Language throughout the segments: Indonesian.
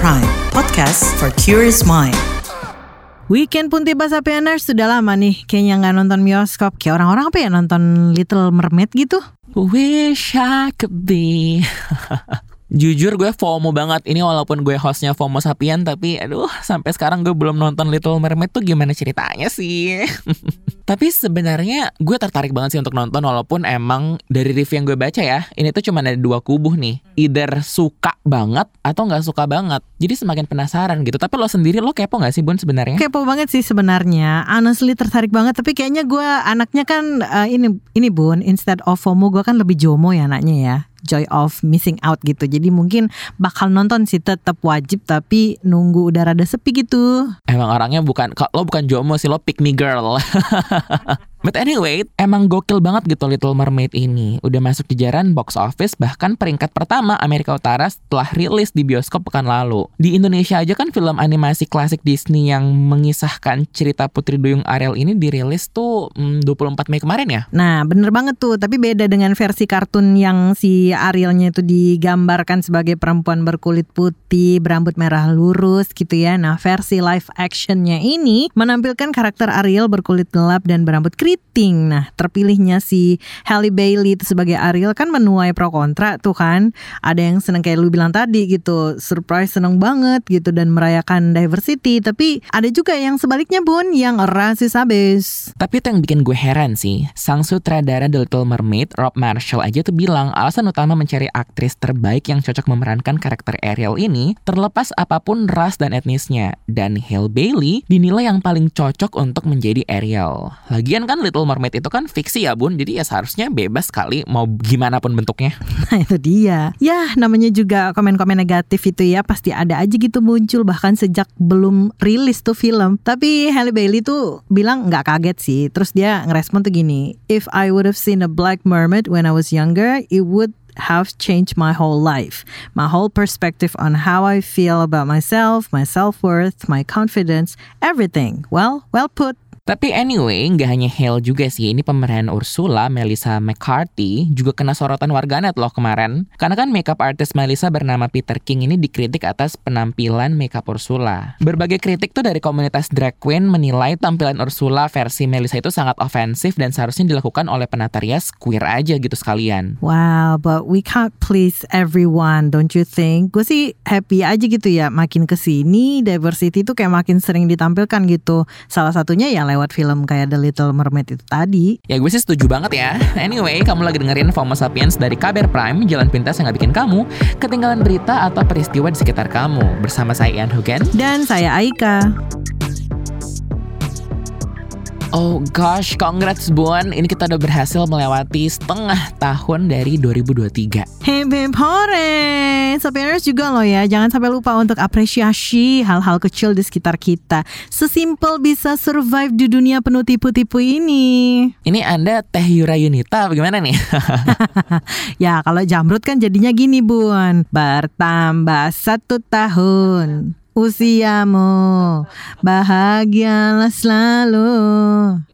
Prime, podcast for curious mind. Weekend pun tiba Sapieners sudah lama nih kayaknya nggak nonton bioskop kayak orang-orang apa ya nonton Little Mermaid gitu. Wish I could be. Jujur gue FOMO banget ini walaupun gue hostnya FOMO Sapien tapi aduh sampai sekarang gue belum nonton Little Mermaid tuh gimana ceritanya sih. tapi sebenarnya gue tertarik banget sih untuk nonton walaupun emang dari review yang gue baca ya ini tuh cuma ada dua kubu nih. Either suka banget atau nggak suka banget. Jadi semakin penasaran gitu. Tapi lo sendiri lo kepo nggak sih Bun sebenarnya? Kepo banget sih sebenarnya. Honestly tertarik banget tapi kayaknya gue anaknya kan uh, ini ini Bun instead of FOMO gue kan lebih jomo ya anaknya ya joy of missing out gitu. Jadi mungkin bakal nonton sih tetap wajib tapi nunggu udah rada sepi gitu. Emang orangnya bukan lo bukan jomo sih lo pick me girl. But anyway, emang gokil banget gitu Little Mermaid ini. Udah masuk jajaran box office bahkan peringkat pertama Amerika Utara setelah rilis di bioskop pekan lalu. Di Indonesia aja kan film animasi klasik Disney yang mengisahkan cerita Putri Duyung Ariel ini dirilis tuh hmm, 24 Mei kemarin ya. Nah, bener banget tuh. Tapi beda dengan versi kartun yang si Arielnya itu digambarkan sebagai perempuan berkulit putih, berambut merah lurus gitu ya. Nah, versi live actionnya ini menampilkan karakter Ariel berkulit gelap dan berambut krim keriting. Nah, terpilihnya si Halle Bailey sebagai Ariel kan menuai pro kontra tuh kan. Ada yang seneng kayak lu bilang tadi gitu, surprise seneng banget gitu dan merayakan diversity. Tapi ada juga yang sebaliknya bun, yang rasis abis. Tapi itu yang bikin gue heran sih. Sang sutradara The Little Mermaid, Rob Marshall aja tuh bilang alasan utama mencari aktris terbaik yang cocok memerankan karakter Ariel ini terlepas apa pun ras dan etnisnya. Dan Halle Bailey dinilai yang paling cocok untuk menjadi Ariel. Lagian kan Little Mermaid itu kan fiksi ya bun, jadi ya seharusnya bebas sekali mau gimana pun bentuknya. Nah itu dia. Ya namanya juga komen-komen negatif itu ya pasti ada aja gitu muncul bahkan sejak belum rilis tuh film. Tapi Halle Bailey tuh bilang nggak kaget sih. Terus dia ngerespon tuh gini, If I would have seen a black mermaid when I was younger, it would have changed my whole life, my whole perspective on how I feel about myself, my self worth, my confidence, everything. Well, well put. Tapi anyway, nggak hanya Hale juga sih. Ini pemeran Ursula, Melissa McCarthy, juga kena sorotan warganet loh kemarin. Karena kan makeup artist Melissa bernama Peter King ini dikritik atas penampilan makeup Ursula. Berbagai kritik tuh dari komunitas drag queen menilai tampilan Ursula versi Melissa itu sangat ofensif dan seharusnya dilakukan oleh penata rias queer aja gitu sekalian. Wow, but we can't please everyone, don't you think? Gue sih happy aja gitu ya, makin ke sini diversity itu kayak makin sering ditampilkan gitu. Salah satunya ya lewat film kayak The Little Mermaid itu tadi. Ya gue sih setuju banget ya. Anyway, kamu lagi dengerin FOMO Sapiens dari Kabar Prime, jalan pintas yang gak bikin kamu ketinggalan berita atau peristiwa di sekitar kamu. Bersama saya Ian Hugen. Dan saya Aika. Oh gosh, congrats Buan. Ini kita udah berhasil melewati setengah tahun dari 2023. Hey babe, hore! Sapieners juga loh ya, jangan sampai lupa untuk apresiasi hal-hal kecil di sekitar kita. Sesimpel bisa survive di dunia penuh tipu-tipu ini. Ini Anda Teh Yura Yunita bagaimana nih? ya kalau jamrut kan jadinya gini Bun. Bertambah satu tahun usiamu. Bahagialah selalu.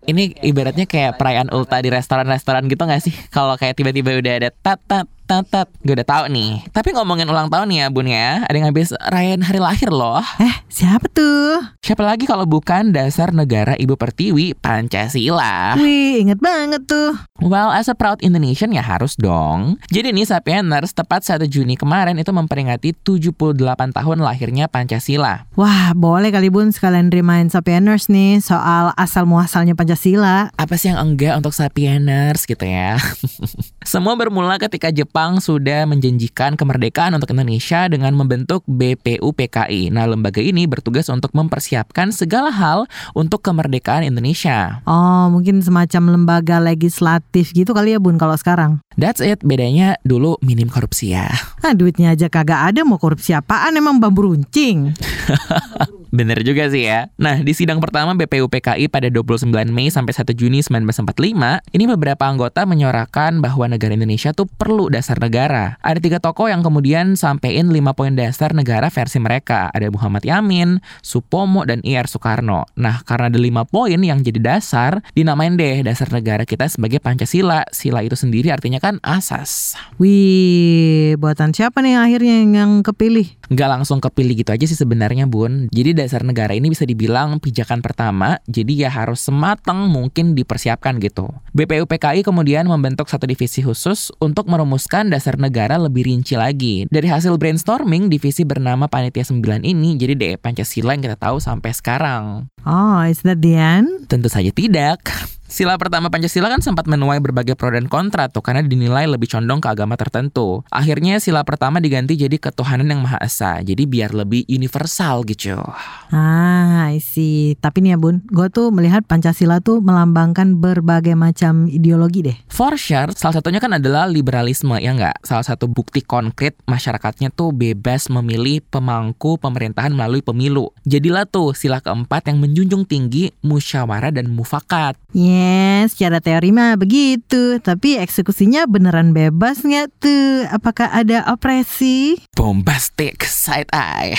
Ini ibaratnya kayak perayaan ulta di restoran-restoran gitu gak sih? Kalau kayak tiba-tiba udah ada tat tat tat gue udah tahu nih. Tapi ngomongin ulang tahun nih ya bun ya. Ada yang habis rayain hari lahir loh. Eh siapa tuh? Siapa lagi kalau bukan dasar negara ibu pertiwi Pancasila? Wih inget banget tuh. Well as a proud Indonesian ya harus dong. Jadi nih Sapieners tepat 1 Juni kemarin itu memperingati 78 tahun lahirnya Pancasila. Wah boleh kali bun sekalian remind Sapieners nih soal asal muasalnya Pancasila. Apa sih yang enggak untuk Sapieners gitu ya semua bermula ketika Jepang sudah menjanjikan kemerdekaan untuk Indonesia dengan membentuk BPUPKI. Nah, lembaga ini bertugas untuk mempersiapkan segala hal untuk kemerdekaan Indonesia. Oh, mungkin semacam lembaga legislatif gitu kali ya, Bun, kalau sekarang. That's it, bedanya dulu minim korupsi ya. Nah, duitnya aja kagak ada, mau korupsi apaan emang bambu runcing. Bener juga sih ya. Nah, di sidang pertama BPUPKI pada 29 Mei sampai 1 Juni 1945, ini beberapa anggota menyorakan bahwa negara Indonesia tuh perlu dasar negara. Ada tiga tokoh yang kemudian sampein lima poin dasar negara versi mereka. Ada Muhammad Yamin, Supomo, dan IR Soekarno. Nah, karena ada lima poin yang jadi dasar, dinamain deh dasar negara kita sebagai Pancasila. Sila itu sendiri artinya kan asas. Wih, buatan Siapa nih akhirnya yang kepilih? Nggak langsung kepilih gitu aja sih sebenarnya bun. Jadi dasar negara ini bisa dibilang pijakan pertama, jadi ya harus sematang mungkin dipersiapkan gitu. BPUPKI kemudian membentuk satu divisi khusus untuk merumuskan dasar negara lebih rinci lagi. Dari hasil brainstorming, divisi bernama Panitia 9 ini jadi DE Pancasila yang kita tahu sampai sekarang. Oh, is that the end? Tentu saja tidak. Sila pertama Pancasila kan sempat menuai berbagai pro dan kontra tuh karena dinilai lebih condong ke agama tertentu. Akhirnya sila pertama diganti jadi ketuhanan yang Maha Esa. Jadi biar lebih universal gitu. Ah, I see. Tapi nih ya bun, gue tuh melihat Pancasila tuh melambangkan berbagai macam ideologi deh. For sure, salah satunya kan adalah liberalisme ya nggak? Salah satu bukti konkret masyarakatnya tuh bebas memilih pemangku pemerintahan melalui pemilu. Jadilah tuh sila keempat yang menjunjung tinggi musyawarah dan mufakat. Yes, secara teori mah begitu. Tapi eksekusinya beneran bebas nggak tuh? Apakah ada opresi? Bombastic side eye.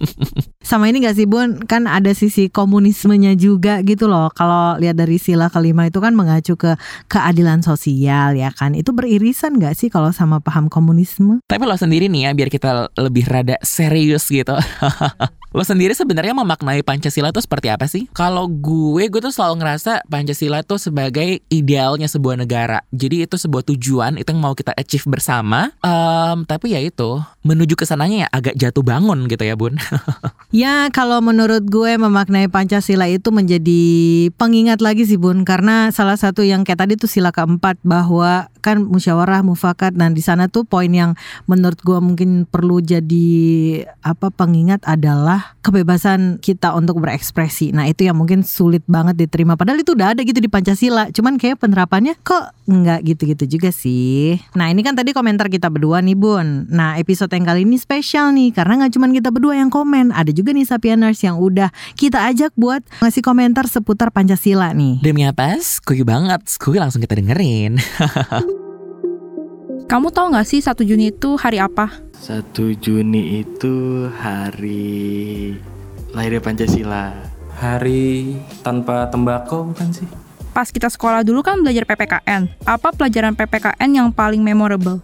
Sama ini gak sih Bun, kan ada sisi komunismenya juga gitu loh. Kalau lihat dari sila kelima itu kan mengacu ke keadilan sosial ya kan. Itu beririsan gak sih kalau sama paham komunisme? Tapi lo sendiri nih ya, biar kita lebih rada serius gitu. Lo sendiri sebenarnya memaknai Pancasila itu seperti apa sih? Kalau gue, gue tuh selalu ngerasa Pancasila itu sebagai idealnya sebuah negara. Jadi itu sebuah tujuan, itu yang mau kita achieve bersama. Um, tapi ya itu, menuju ke sananya ya agak jatuh bangun gitu ya bun. ya kalau menurut gue memaknai Pancasila itu menjadi pengingat lagi sih bun. Karena salah satu yang kayak tadi tuh sila keempat bahwa kan musyawarah mufakat. Nah di sana tuh poin yang menurut gue mungkin perlu jadi apa pengingat adalah kebebasan kita untuk berekspresi. Nah itu yang mungkin sulit banget diterima. Padahal itu udah ada gitu di Pancasila. Cuman kayak penerapannya kok nggak gitu-gitu juga sih. Nah ini kan tadi komentar kita berdua nih Bun. Nah episode yang kali ini spesial nih. Karena nggak cuma kita berdua yang komen. Ada juga nih Sapieners yang udah kita ajak buat ngasih komentar seputar Pancasila nih. Demi apa? Skuy banget. Skuy langsung kita dengerin. Kamu tahu nggak sih 1 Juni itu hari apa? 1 Juni itu hari lahirnya Pancasila. Hari tanpa tembakau bukan sih? Pas kita sekolah dulu kan belajar PPKN. Apa pelajaran PPKN yang paling memorable?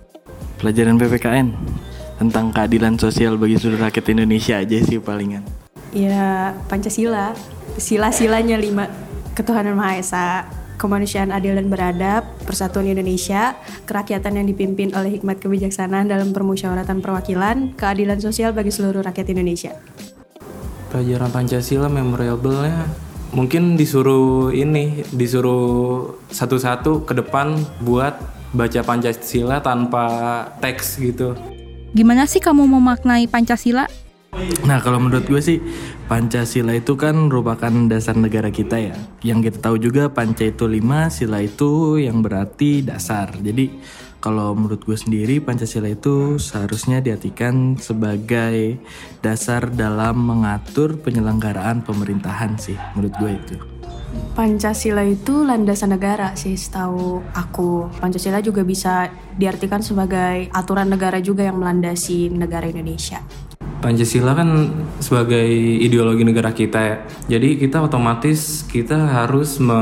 Pelajaran PPKN tentang keadilan sosial bagi seluruh rakyat Indonesia aja sih palingan. Ya Pancasila, sila-silanya lima, ketuhanan Maha Esa, kemanusiaan adil dan beradab, persatuan Indonesia, kerakyatan yang dipimpin oleh hikmat kebijaksanaan dalam permusyawaratan perwakilan, keadilan sosial bagi seluruh rakyat Indonesia. Pelajaran Pancasila memorable-nya mungkin disuruh ini, disuruh satu-satu ke depan buat baca Pancasila tanpa teks gitu. Gimana sih kamu memaknai Pancasila? Nah kalau menurut gue sih Pancasila itu kan merupakan dasar negara kita ya Yang kita tahu juga Panca itu lima, sila itu yang berarti dasar Jadi kalau menurut gue sendiri Pancasila itu seharusnya diartikan sebagai dasar dalam mengatur penyelenggaraan pemerintahan sih menurut gue itu Pancasila itu landasan negara sih setahu aku. Pancasila juga bisa diartikan sebagai aturan negara juga yang melandasi negara Indonesia. Pancasila kan sebagai ideologi negara kita ya. Jadi kita otomatis kita harus me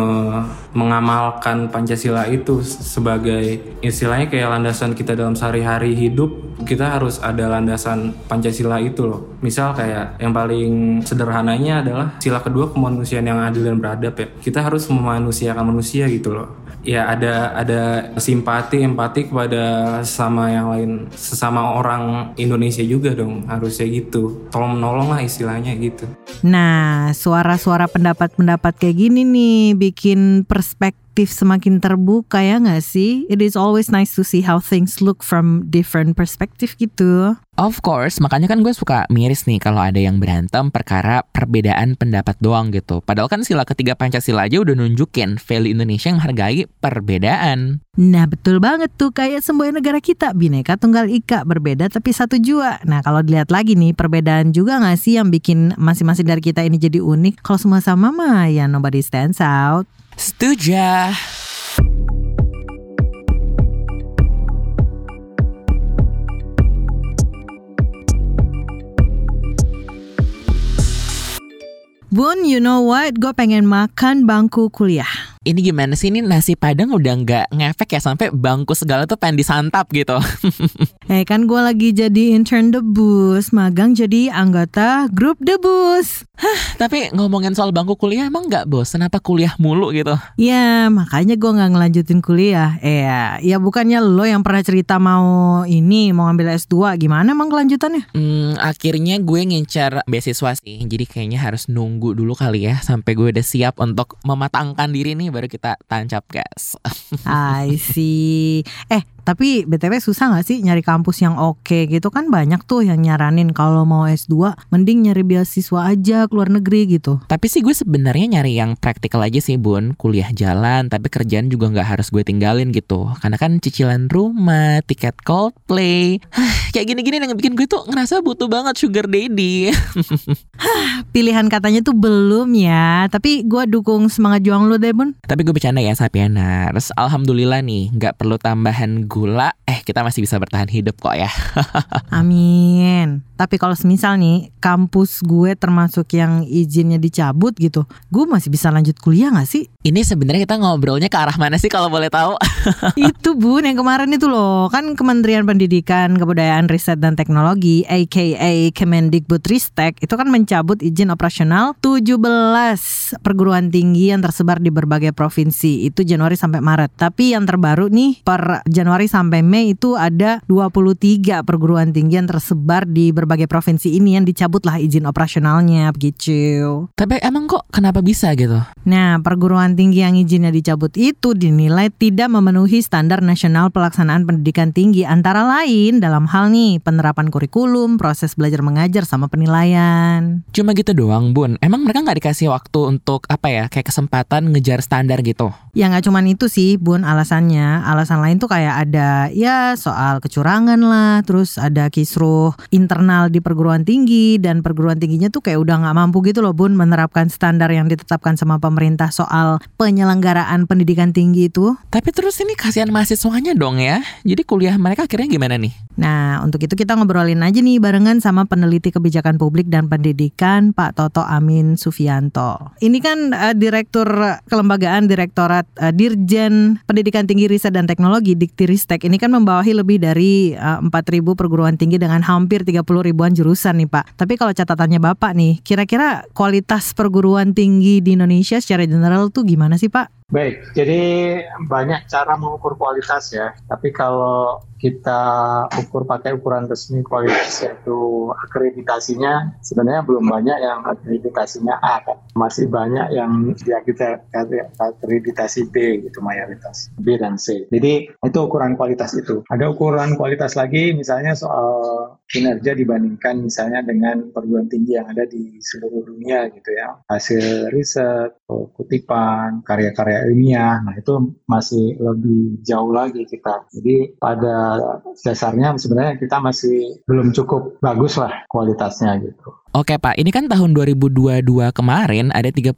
mengamalkan Pancasila itu sebagai istilahnya kayak landasan kita dalam sehari-hari hidup. Kita harus ada landasan Pancasila itu loh. Misal kayak yang paling sederhananya adalah sila kedua kemanusiaan yang adil dan beradab ya. Kita harus memanusiakan manusia gitu loh ya ada ada simpati empati kepada sesama yang lain sesama orang Indonesia juga dong harusnya gitu. Tolong menolong lah istilahnya gitu. Nah suara-suara pendapat-pendapat kayak gini nih bikin perspektif semakin terbuka ya nggak sih? It is always nice to see how things look from different perspective gitu. Of course, makanya kan gue suka miris nih kalau ada yang berantem perkara perbedaan pendapat doang gitu. Padahal kan sila ketiga Pancasila aja udah nunjukin value Indonesia yang menghargai perbedaan. Nah betul banget tuh kayak semua negara kita Bineka Tunggal Ika berbeda tapi satu jua Nah kalau dilihat lagi nih perbedaan juga gak sih yang bikin masing-masing dari kita ini jadi unik Kalau semua sama mah ya nobody stands out Setuju. Bun, you know what? Gue pengen makan bangku kuliah. Ini gimana sih ini nasi padang udah nggak ngefek ya sampai bangku segala tuh pengen disantap gitu. Eh kan gue lagi jadi intern debus, magang jadi anggota grup debus. Tapi ngomongin soal bangku kuliah emang nggak bosen apa kuliah mulu gitu? Ya makanya gue nggak ngelanjutin kuliah. Eh ya, ya bukannya lo yang pernah cerita mau ini mau ambil S2 gimana emang kelanjutannya? Hmm, akhirnya gue ngincar beasiswa sih. Jadi kayaknya harus nunggu dulu kali ya sampai gue udah siap untuk mematangkan diri nih baru kita tancap gas. I see. Eh tapi BTW susah gak sih nyari kampus yang oke gitu kan banyak tuh yang nyaranin kalau mau S2 mending nyari beasiswa aja ke luar negeri gitu. Tapi sih gue sebenarnya nyari yang praktikal aja sih bun, kuliah jalan tapi kerjaan juga nggak harus gue tinggalin gitu. Karena kan cicilan rumah, tiket Coldplay, kayak gini-gini yang bikin gue tuh ngerasa butuh banget sugar daddy. Pilihan katanya tuh belum ya, tapi gue dukung semangat juang lu deh bun. tapi gue bercanda ya Sapieners, alhamdulillah nih nggak perlu tambahan gula, eh kita masih bisa bertahan hidup kok ya. Amin. Tapi kalau semisal nih kampus gue termasuk yang izinnya dicabut gitu, gue masih bisa lanjut kuliah gak sih? Ini sebenarnya kita ngobrolnya ke arah mana sih kalau boleh tahu? itu bun yang kemarin itu loh kan Kementerian Pendidikan Kebudayaan Riset dan Teknologi aka Kemendikbudristek itu kan mencabut izin operasional 17 perguruan tinggi yang tersebar di berbagai provinsi itu Januari sampai Maret tapi yang terbaru nih per Januari sampai Mei itu ada 23 perguruan tinggi yang tersebar di berbagai provinsi ini yang dicabut lah izin operasionalnya begitu tapi emang kok kenapa bisa gitu? Nah, perguruan tinggi yang izinnya dicabut itu dinilai tidak memenuhi standar nasional pelaksanaan pendidikan tinggi antara lain dalam hal nih penerapan kurikulum, proses belajar mengajar sama penilaian. Cuma gitu doang bun, emang mereka nggak dikasih waktu untuk apa ya, kayak kesempatan ngejar standar gitu? Ya nggak cuman itu sih Bun alasannya. Alasan lain tuh kayak ada ya soal kecurangan lah, terus ada kisruh internal di perguruan tinggi dan perguruan tingginya tuh kayak udah nggak mampu gitu loh Bun menerapkan standar yang ditetapkan sama pemerintah soal penyelenggaraan pendidikan tinggi itu. Tapi terus ini kasihan mahasiswanya dong ya, jadi kuliah mereka akhirnya gimana nih? Nah, untuk itu kita ngobrolin aja nih barengan sama peneliti kebijakan publik dan pendidikan Pak Toto Amin Sufianto. Ini kan eh, Direktur Kelembagaan Direktorat eh, Dirjen Pendidikan Tinggi Riset dan Teknologi Diktiristek. Ini kan membawahi lebih dari eh, 4.000 perguruan tinggi dengan hampir 30 ribuan jurusan nih Pak. Tapi kalau catatannya Bapak nih, kira-kira kualitas perguruan tinggi di Indonesia secara general tuh gimana sih Pak? Baik, jadi banyak cara mengukur kualitas ya. Tapi kalau kita ukur pakai ukuran resmi kualitas yaitu akreditasinya, sebenarnya belum banyak yang akreditasinya A kan. Masih banyak yang ya kita akreditasi B gitu mayoritas B dan C. Jadi itu ukuran kualitas itu. Ada ukuran kualitas lagi misalnya soal kinerja dibandingkan misalnya dengan perguruan tinggi yang ada di seluruh dunia gitu ya. Hasil riset, kutipan, karya-karya ilmiah, nah itu masih lebih jauh lagi kita. Jadi pada dasarnya sebenarnya kita masih belum cukup bagus lah kualitasnya gitu. Oke Pak, ini kan tahun 2022 kemarin ada 31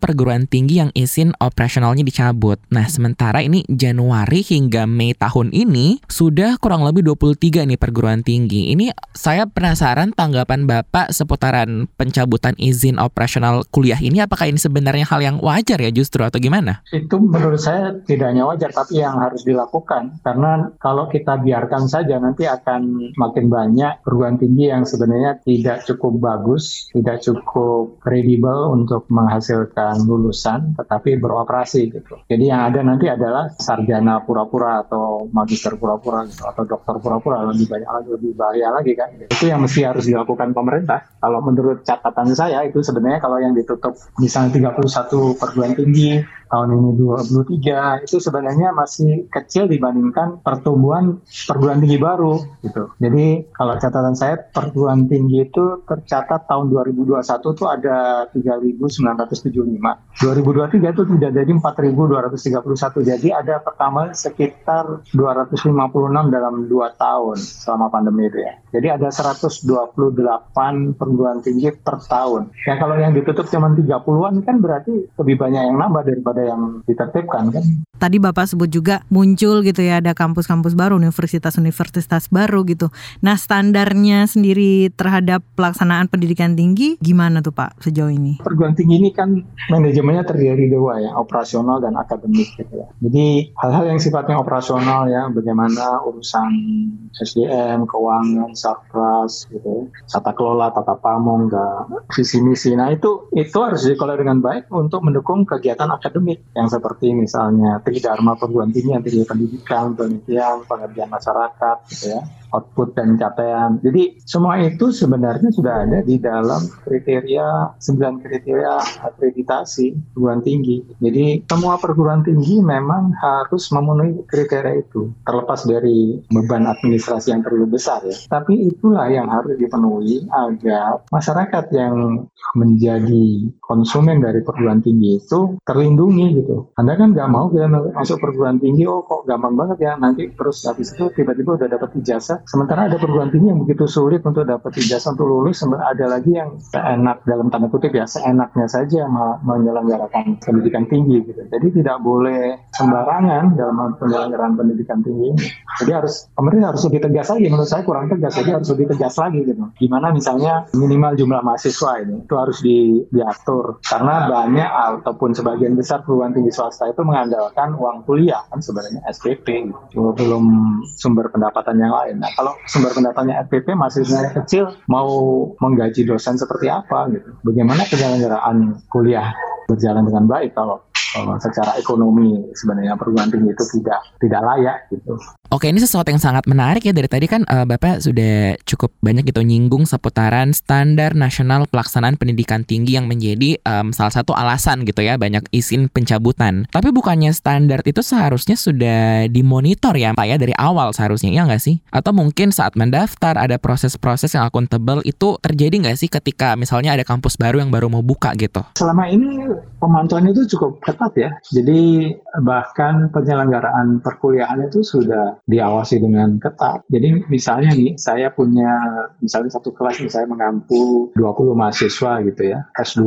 perguruan tinggi yang izin operasionalnya dicabut. Nah, sementara ini Januari hingga Mei tahun ini sudah kurang lebih 23 nih perguruan tinggi. Ini saya penasaran tanggapan Bapak seputaran pencabutan izin operasional kuliah ini apakah ini sebenarnya hal yang wajar ya justru atau gimana? Itu menurut saya tidak hanya wajar tapi yang harus dilakukan karena kalau kita biarkan saja nanti akan makin banyak perguruan tinggi yang sebenarnya tidak cukup bagus bagus, tidak cukup kredibel untuk menghasilkan lulusan, tetapi beroperasi gitu. Jadi yang ada nanti adalah sarjana pura-pura atau magister pura-pura gitu, atau dokter pura-pura lebih banyak lagi, lebih bahaya lagi kan. Itu yang mesti harus dilakukan pemerintah. Kalau menurut catatan saya itu sebenarnya kalau yang ditutup misalnya 31 perguruan tinggi tahun ini 23 itu sebenarnya masih kecil dibandingkan pertumbuhan perguruan tinggi baru gitu. Jadi kalau catatan saya perguruan tinggi itu tercatat tahun 2021 itu ada 3.975. 2023 itu tidak jadi 4.231. Jadi ada pertambahan sekitar 256 dalam 2 tahun selama pandemi itu ya. Jadi ada 128 perguruan tinggi per tahun. Ya kalau yang ditutup cuma 30-an kan berarti lebih banyak yang nambah daripada yang ditertibkan kan. tadi Bapak sebut juga muncul gitu ya ada kampus-kampus baru, universitas-universitas baru gitu. Nah, standarnya sendiri terhadap pelaksanaan pendidikan tinggi gimana tuh Pak sejauh ini? Perguruan tinggi ini kan manajemennya terdiri dua ya, operasional dan akademik gitu ya. Jadi hal-hal yang sifatnya operasional ya, bagaimana urusan SDM, keuangan, sarpras gitu ya, tata kelola, tata pamong, visi misi. Nah itu itu harus dikelola dengan baik untuk mendukung kegiatan akademik yang seperti misalnya Tridharma perguruan tinggi yang pendidikan, penelitian, pengabdian masyarakat gitu ya output dan capaian. Jadi semua itu sebenarnya sudah ada di dalam kriteria 9 kriteria akreditasi perguruan tinggi. Jadi semua perguruan tinggi memang harus memenuhi kriteria itu terlepas dari beban administrasi yang terlalu besar ya. Tapi itulah yang harus dipenuhi agar masyarakat yang menjadi konsumen dari perguruan tinggi itu terlindungi gitu. Anda kan nggak mau kita masuk perguruan tinggi, oh kok gampang banget ya nanti terus habis itu tiba-tiba udah dapat ijazah Sementara ada perguruan tinggi yang begitu sulit untuk dapat ijazah untuk lulus, ada lagi yang seenak dalam tanda kutip ya, seenaknya saja menyelenggarakan pendidikan tinggi gitu. Jadi tidak boleh sembarangan dalam penyelenggaraan pendidikan tinggi. Jadi harus pemerintah harus lebih tegas lagi. Menurut saya kurang tegas, jadi harus lebih tegas lagi gitu. Gimana misalnya minimal jumlah mahasiswa ini itu harus di, diatur karena banyak ataupun sebagian besar perguruan tinggi swasta itu mengandalkan uang kuliah kan sebenarnya SPP gitu. belum sumber pendapatan yang lain. Nah, kalau sumber pendapatannya FPP masih kecil, mau menggaji dosen seperti apa gitu? Bagaimana penyelenggaraan kuliah berjalan dengan baik kalau secara ekonomi sebenarnya perguruan tinggi itu tidak tidak layak gitu. Oke, ini sesuatu yang sangat menarik ya dari tadi kan uh, Bapak sudah cukup banyak gitu nyinggung seputaran standar nasional pelaksanaan pendidikan tinggi yang menjadi um, salah satu alasan gitu ya banyak izin pencabutan. Tapi bukannya standar itu seharusnya sudah dimonitor ya Pak ya dari awal seharusnya ya nggak sih? Atau mungkin saat mendaftar ada proses-proses yang akuntabel itu terjadi nggak sih ketika misalnya ada kampus baru yang baru mau buka gitu? Selama ini pemantauan itu cukup ketat ya. Jadi bahkan penyelenggaraan perkuliahan itu sudah diawasi dengan ketat. Jadi misalnya nih, saya punya misalnya satu kelas saya mengampu 20 mahasiswa gitu ya, S2.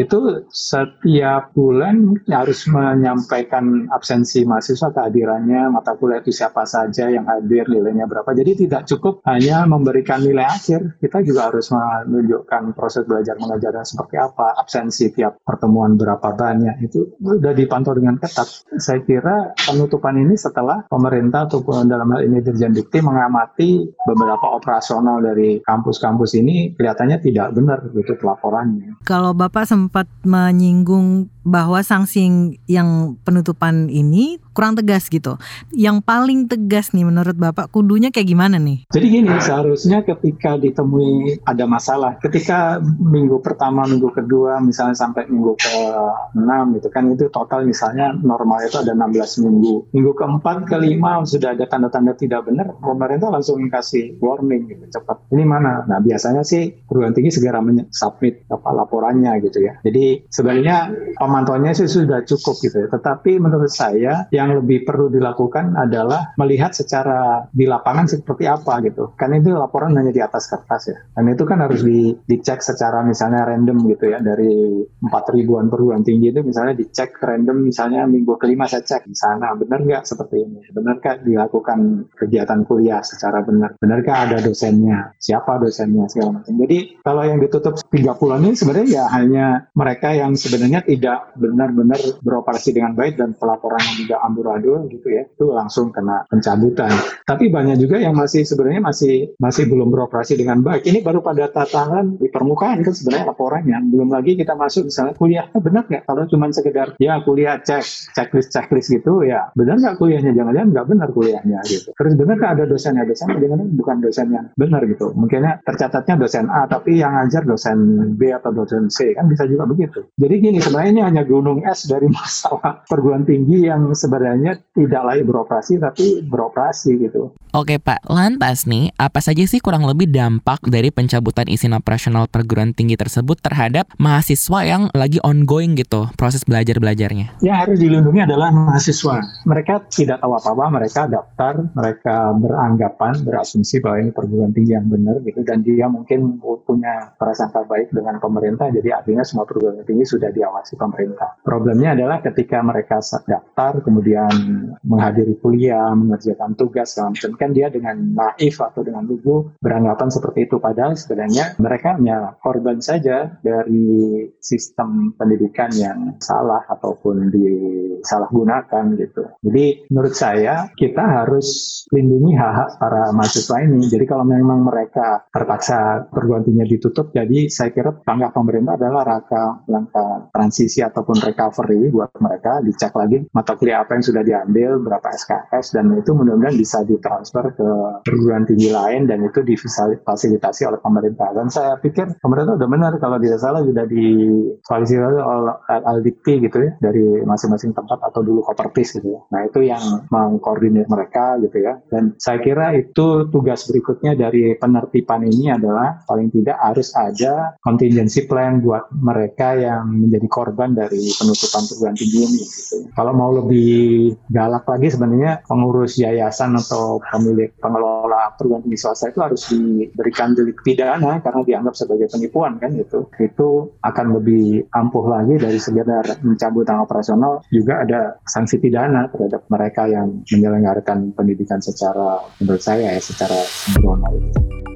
Itu setiap bulan harus menyampaikan absensi mahasiswa kehadirannya, mata kuliah itu siapa saja yang hadir, nilainya berapa. Jadi tidak cukup hanya memberikan nilai akhir, kita juga harus menunjukkan proses belajar mengajarnya seperti apa, absensi tiap pertemuan berapa banyak. Itu sudah dipantau dengan ketat. Saya kira penutupan ini setelah pemerintah ataupun dalam hal ini Dirjen Dikti mengamati beberapa operasional dari kampus-kampus ini kelihatannya tidak benar gitu pelaporannya. Kalau Bapak sempat menyinggung bahwa sanksi yang penutupan ini kurang tegas gitu. Yang paling tegas nih menurut Bapak kudunya kayak gimana nih? Jadi gini, seharusnya ketika ditemui ada masalah, ketika minggu pertama, minggu kedua, misalnya sampai minggu ke-6 gitu kan, itu total misalnya normal itu ada 16 minggu. Minggu keempat, kelima sudah ada tanda-tanda tidak benar, pemerintah langsung kasih warning gitu, cepat. Ini mana? Nah biasanya sih perguruan tinggi segera submit apa laporannya gitu ya. Jadi sebenarnya pemantauannya sih sudah cukup gitu ya. Tetapi menurut saya yang lebih perlu dilakukan adalah melihat secara di lapangan seperti apa gitu. Kan itu laporan hanya di atas kertas ya. Dan itu kan harus di, dicek secara misalnya random gitu ya dari empat ribuan perguruan tinggi itu misalnya dicek random misalnya minggu kelima saya cek di sana benar nggak seperti ini. Benarkah dilakukan kegiatan kuliah secara benar? Benarkah ada dosennya? Siapa dosennya segala macam. Jadi kalau yang ditutup tiga bulan ini sebenarnya ya hanya mereka yang sebenarnya tidak benar-benar beroperasi dengan baik dan pelaporannya juga amburadul gitu ya, itu langsung kena pencabutan. Tapi banyak juga yang masih sebenarnya masih masih belum beroperasi dengan baik. Ini baru pada tatanan di permukaan kan sebenarnya laporannya. Belum lagi kita masuk misalnya kuliah, eh, benar nggak? Kalau cuma sekedar ya kuliah cek checklist checklist gitu ya, benar nggak kuliahnya? Jangan-jangan nggak benar kuliahnya gitu. Terus benar nggak ada dosennya? Dosen jangan bukan dosen yang benar gitu. Mungkinnya tercatatnya dosen A, tapi yang ngajar dosen B atau dosen C kan bisa juga begitu. Jadi gini sebenarnya ini hanya gunung es dari masalah perguruan tinggi yang sebenarnya tidak layak beroperasi tapi beroperasi gitu. Oke Pak, lantas nih apa saja sih kurang lebih dampak dari pencabutan izin operasional perguruan tinggi tersebut terhadap mahasiswa yang lagi ongoing gitu proses belajar belajarnya? Yang harus dilindungi adalah mahasiswa. Mereka tidak tahu apa-apa, mereka daftar, mereka beranggapan, berasumsi bahwa ini perguruan tinggi yang benar gitu dan dia mungkin punya prasangka baik dengan pemerintah jadi artinya semua perguruan tinggi sudah diawasi pemerintah pemerintah. Problemnya adalah ketika mereka daftar, kemudian menghadiri kuliah, mengerjakan tugas, macam kan dia dengan naif atau dengan lugu beranggapan seperti itu. Padahal sebenarnya mereka hanya korban saja dari sistem pendidikan yang salah ataupun disalahgunakan gitu. Jadi menurut saya kita harus lindungi hak-hak para mahasiswa ini. Jadi kalau memang mereka terpaksa perguruan ditutup, jadi saya kira langkah pemerintah adalah langkah langkah transisi ataupun recovery buat mereka, dicek lagi mata kuliah apa yang sudah diambil, berapa SKS, dan itu mudah-mudahan bisa ditransfer ke perguruan tinggi lain dan itu difasilitasi oleh pemerintah. Dan saya pikir pemerintah udah benar kalau tidak salah sudah difasilitasi oleh Aldikti gitu ya dari masing-masing tempat atau dulu Kopertis gitu ya. Nah itu yang mengkoordinir mereka gitu ya. Dan saya kira itu tugas berikutnya dari penertiban ini adalah paling tidak harus ada contingency plan buat mereka yang menjadi korban dari penutupan perguruan tinggi ini. Gitu. Kalau mau lebih galak lagi sebenarnya pengurus yayasan atau pemilik pengelola perguruan tinggi swasta itu harus diberikan delik pidana karena dianggap sebagai penipuan kan gitu. Itu akan lebih ampuh lagi dari sekedar mencabut tanggal operasional juga ada sanksi pidana terhadap mereka yang menyelenggarakan pendidikan secara menurut saya ya secara sembrono.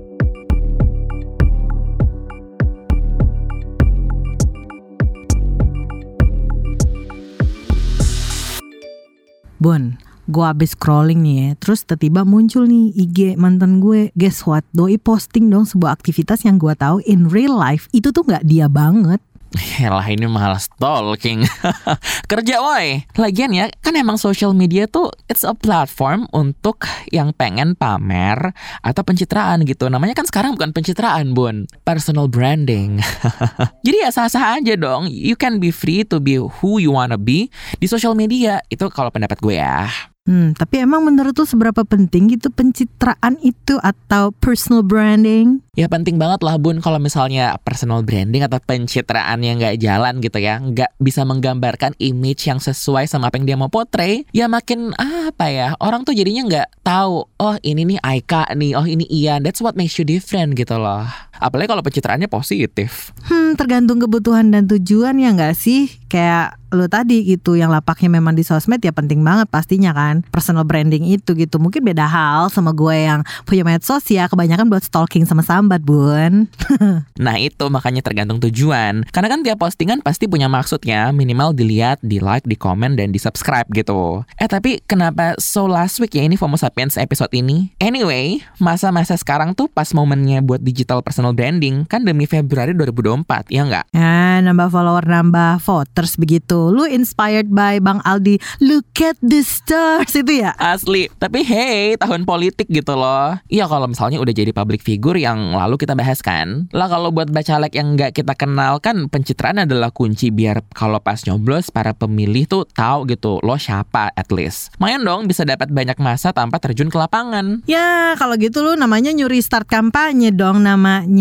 Bon, gue abis scrolling nih ya, terus tiba-tiba muncul nih IG mantan gue. Guess what? Doi posting dong sebuah aktivitas yang gue tahu in real life itu tuh nggak dia banget. Yalah ini malah stalking. Kerja woi. Lagian ya Kan emang social media tuh It's a platform Untuk yang pengen pamer Atau pencitraan gitu. Namanya kan sekarang bukan pencitraan bun. Personal branding. Jadi ya sah-sah aja dong. You can be free to be who you wanna be Di social media. Itu kalau pendapat gue ya Hmm, tapi emang menurut lu seberapa penting gitu pencitraan itu atau personal branding? Ya penting banget lah bun kalau misalnya personal branding atau pencitraan yang nggak jalan gitu ya, nggak bisa menggambarkan image yang sesuai sama apa yang dia mau portray, ya makin apa ya orang tuh jadinya nggak tahu, oh ini nih Aika nih, oh ini Ian, that's what makes you different gitu loh. Apalagi kalau pencitraannya positif. Hmm, tergantung kebutuhan dan tujuan ya nggak sih? Kayak lo tadi gitu yang lapaknya memang di sosmed ya penting banget pastinya kan. Personal branding itu gitu. Mungkin beda hal sama gue yang punya medsos ya. Kebanyakan buat stalking sama sambat bun. Nah itu makanya tergantung tujuan. Karena kan tiap postingan pasti punya maksudnya minimal dilihat di like di komen dan di subscribe gitu. Eh tapi kenapa so last week ya ini FOMO Sapiens episode ini? Anyway masa-masa sekarang tuh pas momennya buat digital personal branding kan demi Februari 2024 ya nggak ya nambah follower nambah voters begitu Lu inspired by Bang Aldi. Look at the stars itu ya. Asli. Tapi hey, tahun politik gitu loh. Iya kalau misalnya udah jadi public figure yang lalu kita bahas kan. Lah kalau buat bacalek yang nggak kita kenal kan pencitraan adalah kunci biar kalau pas nyoblos para pemilih tuh tahu gitu lo siapa at least. Main dong bisa dapat banyak masa tanpa terjun ke lapangan. Ya kalau gitu lu namanya nyuri start kampanye dong namanya.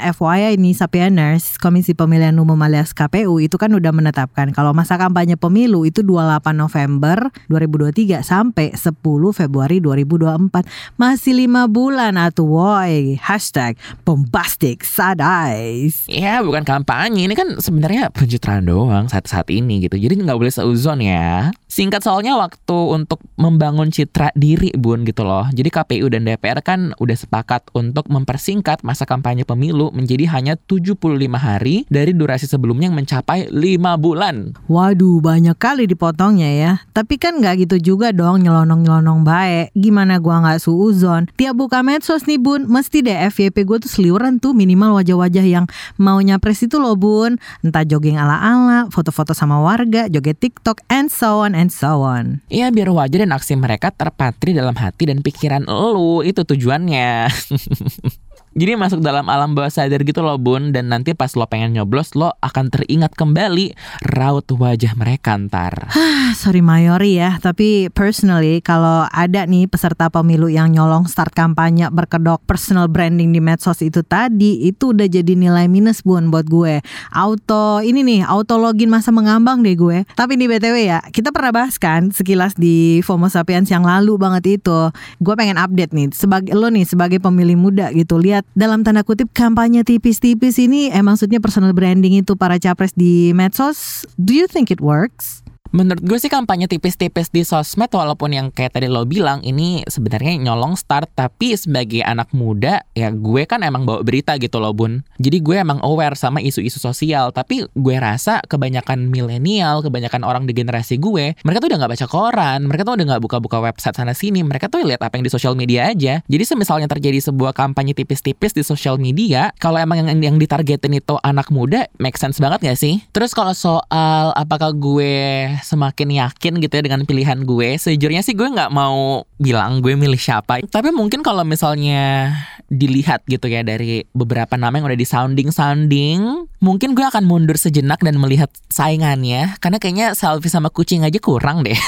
FYI ini Sapieners, Komisi Pemilihan Umum alias KPU itu kan udah menetapkan kan kalau masa kampanye pemilu itu 28 November 2023 sampai 10 Februari 2024 masih lima bulan atuh woi. Hashtag bombastic sadais ya bukan kampanye. Ini kan sebenarnya pencitraan doang saat-saat ini gitu. Jadi nggak boleh seuzon ya. Singkat soalnya waktu untuk membangun citra diri bun gitu loh. Jadi KPU dan DPR kan udah sepakat untuk mempersingkat masa kampanye pemilu menjadi hanya 75 hari dari durasi sebelumnya yang mencapai 5 bulan Waduh, banyak kali dipotongnya ya. Tapi kan nggak gitu juga dong nyelonong-nyelonong baik. Gimana gua nggak suuzon? Tiap buka medsos nih bun, mesti deh FYP gue tuh seliuran tuh minimal wajah-wajah yang mau nyapres itu loh bun. Entah jogging ala-ala, foto-foto sama warga, joget TikTok, and so on and so on. Iya biar wajah dan aksi mereka terpatri dalam hati dan pikiran lu, itu tujuannya. Jadi masuk dalam alam bawah sadar gitu loh bun. Dan nanti pas lo pengen nyoblos lo akan teringat kembali raut wajah mereka ntar. Sorry Mayori ya. Tapi personally kalau ada nih peserta pemilu yang nyolong start kampanye berkedok personal branding di medsos itu tadi Itu udah jadi nilai minus bun buat gue. Auto ini nih auto login masa mengambang deh gue. Tapi di BTW ya kita pernah bahas kan sekilas di FOMO Sapiens yang lalu banget itu. Gue pengen update nih sebagai lo nih sebagai pemilih muda gitu Lihat dalam tanda kutip kampanye tipis-tipis ini eh maksudnya personal branding itu para capres di medsos. Do you think it works? Menurut gue sih kampanye tipis-tipis di sosmed walaupun yang kayak tadi lo bilang ini sebenarnya nyolong start tapi sebagai anak muda ya gue kan emang bawa berita gitu loh bun. Jadi gue emang aware sama isu-isu sosial tapi gue rasa kebanyakan milenial, kebanyakan orang di generasi gue mereka tuh udah nggak baca koran, mereka tuh udah nggak buka-buka website sana sini, mereka tuh lihat apa yang di sosial media aja. Jadi semisalnya terjadi sebuah kampanye tipis-tipis di sosial media, kalau emang yang, yang ditargetin itu anak muda, make sense banget gak sih? Terus kalau soal apakah gue semakin yakin gitu ya dengan pilihan gue. Sejujurnya sih gue nggak mau bilang gue milih siapa. Tapi mungkin kalau misalnya dilihat gitu ya dari beberapa nama yang udah di sounding sounding, mungkin gue akan mundur sejenak dan melihat saingannya. Karena kayaknya selfie sama kucing aja kurang deh.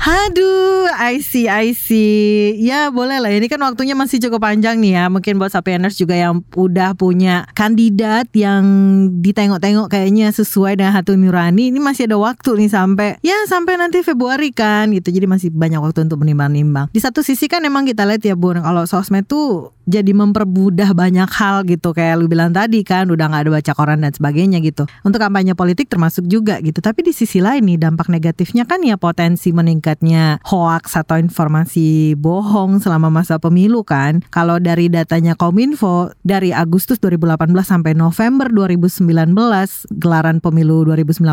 Aduh, I see, I see. Ya boleh lah, ini kan waktunya masih cukup panjang nih ya. Mungkin buat Sapieners juga yang udah punya kandidat yang ditengok-tengok kayaknya sesuai dengan hati nurani. Ini masih ada waktu nih sampai ya sampai nanti Februari kan gitu. Jadi masih banyak waktu untuk menimbang-nimbang. Di satu sisi kan emang kita lihat ya Bun, kalau sosmed tuh jadi mempermudah banyak hal gitu. Kayak lu bilang tadi kan udah nggak ada baca koran dan sebagainya gitu. Untuk kampanye politik termasuk juga gitu. Tapi di sisi lain nih dampak negatifnya kan ya potensi meningkatnya hoax atau informasi bohong selama masa pemilu kan. Kalau dari datanya Kominfo dari Agustus 2018 sampai November 2019 gelaran pemilu 2019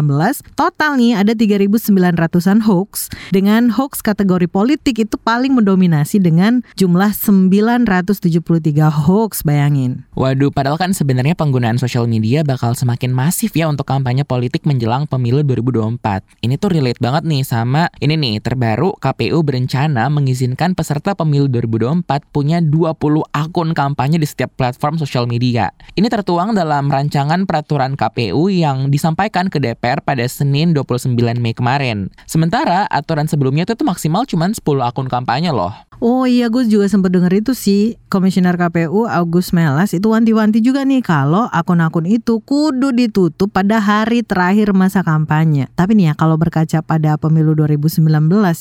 total nih ada 3.900an hoax. Dengan hoax kategori politik itu paling mendominasi dengan jumlah 970 hoax bayangin. Waduh, padahal kan sebenarnya penggunaan sosial media bakal semakin masif ya untuk kampanye politik menjelang pemilu 2024. Ini tuh relate banget nih sama ini nih terbaru KPU berencana mengizinkan peserta pemilu 2024 punya 20 akun kampanye di setiap platform sosial media. Ini tertuang dalam rancangan peraturan KPU yang disampaikan ke DPR pada Senin 29 Mei kemarin. Sementara aturan sebelumnya itu tuh maksimal cuma 10 akun kampanye loh. Oh iya, gue juga sempat denger itu sih. Komisioner KPU Agus Melas itu wanti-wanti juga nih kalau akun-akun itu kudu ditutup pada hari terakhir masa kampanye. Tapi nih ya kalau berkaca pada pemilu 2019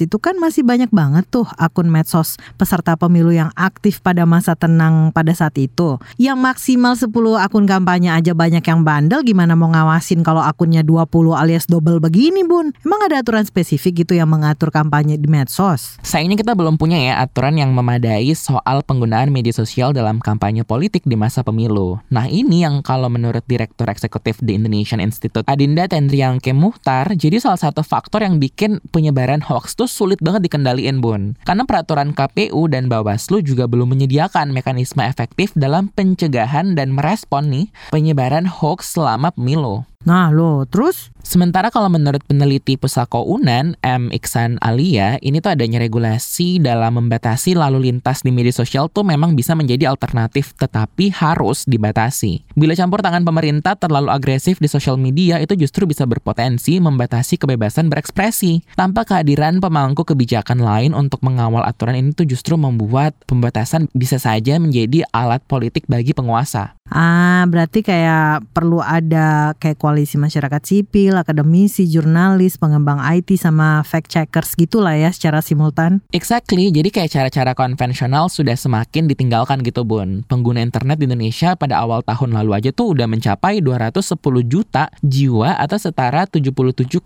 itu kan masih banyak banget tuh akun medsos peserta pemilu yang aktif pada masa tenang pada saat itu. Yang maksimal 10 akun kampanye aja banyak yang bandel gimana mau ngawasin kalau akunnya 20 alias double begini bun? Emang ada aturan spesifik gitu yang mengatur kampanye di medsos? Sayangnya kita belum punya ya aturan yang memadai soal penggunaan media sosial dalam kampanye politik di masa pemilu. Nah ini yang kalau menurut Direktur Eksekutif di Indonesian Institute Adinda Tendriangke Muhtar, jadi salah satu faktor yang bikin penyebaran hoax tuh sulit banget dikendaliin bun. Karena peraturan KPU dan Bawaslu juga belum menyediakan mekanisme efektif dalam pencegahan dan merespon nih penyebaran hoax selama pemilu. Nah lo terus? Sementara kalau menurut peneliti Pusako Unan, M. Iksan Alia, ini tuh adanya regulasi dalam membatasi lalu lintas di media sosial tuh memang bisa menjadi alternatif tetapi harus dibatasi. Bila campur tangan pemerintah terlalu agresif di sosial media itu justru bisa berpotensi membatasi kebebasan berekspresi. Tanpa kehadiran pemangku kebijakan lain untuk mengawal aturan ini tuh justru membuat pembatasan bisa saja menjadi alat politik bagi penguasa. Ah, berarti kayak perlu ada kayak koalisi masyarakat sipil, akademisi, jurnalis, pengembang IT sama fact checkers gitulah ya secara simultan. Exactly, jadi kayak cara-cara konvensional sudah semakin ditinggalkan gitu Bun. Pengguna internet di Indonesia pada awal tahun lalu aja tuh udah mencapai 210 juta jiwa atau setara 77,02%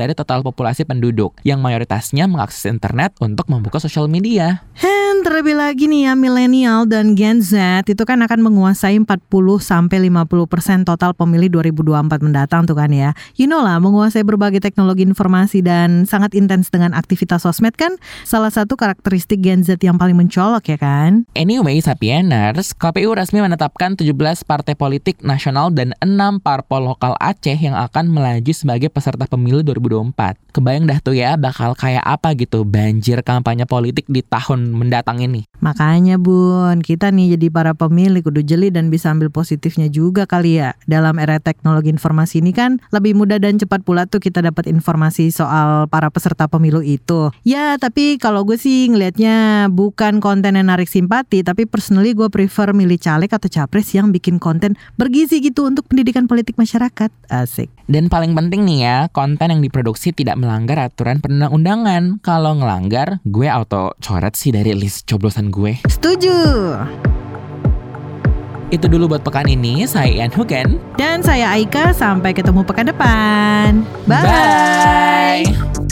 dari total populasi penduduk yang mayoritasnya mengakses internet untuk membuka sosial media. Dan terlebih lagi nih ya milenial dan Gen Z itu kan akan menguasai 40 sampai 50% total pemilih 2024 mendatang tuh kan ya. You know lah, menguasai berbagai teknologi informasi dan sangat intens dengan aktivitas sosmed kan salah satu karakteristik Gen Z yang paling mencolok ya kan. Anyway, Sapieners, KPU resmi menetapkan 17 partai politik nasional dan 6 parpol lokal Aceh yang akan melaju sebagai peserta pemilu 2024. Kebayang dah tuh ya bakal kayak apa gitu banjir kampanye politik di tahun mendatang ini. Makanya bun, kita nih jadi para pemilih kudu jeli dan bisa ambil positifnya juga kali ya. Dalam era teknologi informasi ini kan lebih mudah dan cepat pula tuh kita dapat informasi soal para peserta pemilu itu. Ya tapi kalau gue sih ngelihatnya bukan konten yang narik simpati tapi personally gue prefer milih caleg atau capres yang bikin konten bergizi gitu untuk pendidikan politik masyarakat. Asik. Dan paling penting nih ya, konten yang diproduksi tidak melanggar aturan perundang-undangan. Kalau ngelanggar, gue auto coret sih dari list coblosan gue. Setuju. Itu dulu buat pekan ini, saya Ian Hugen. Dan saya Aika, sampai ketemu pekan depan. Bye. Bye.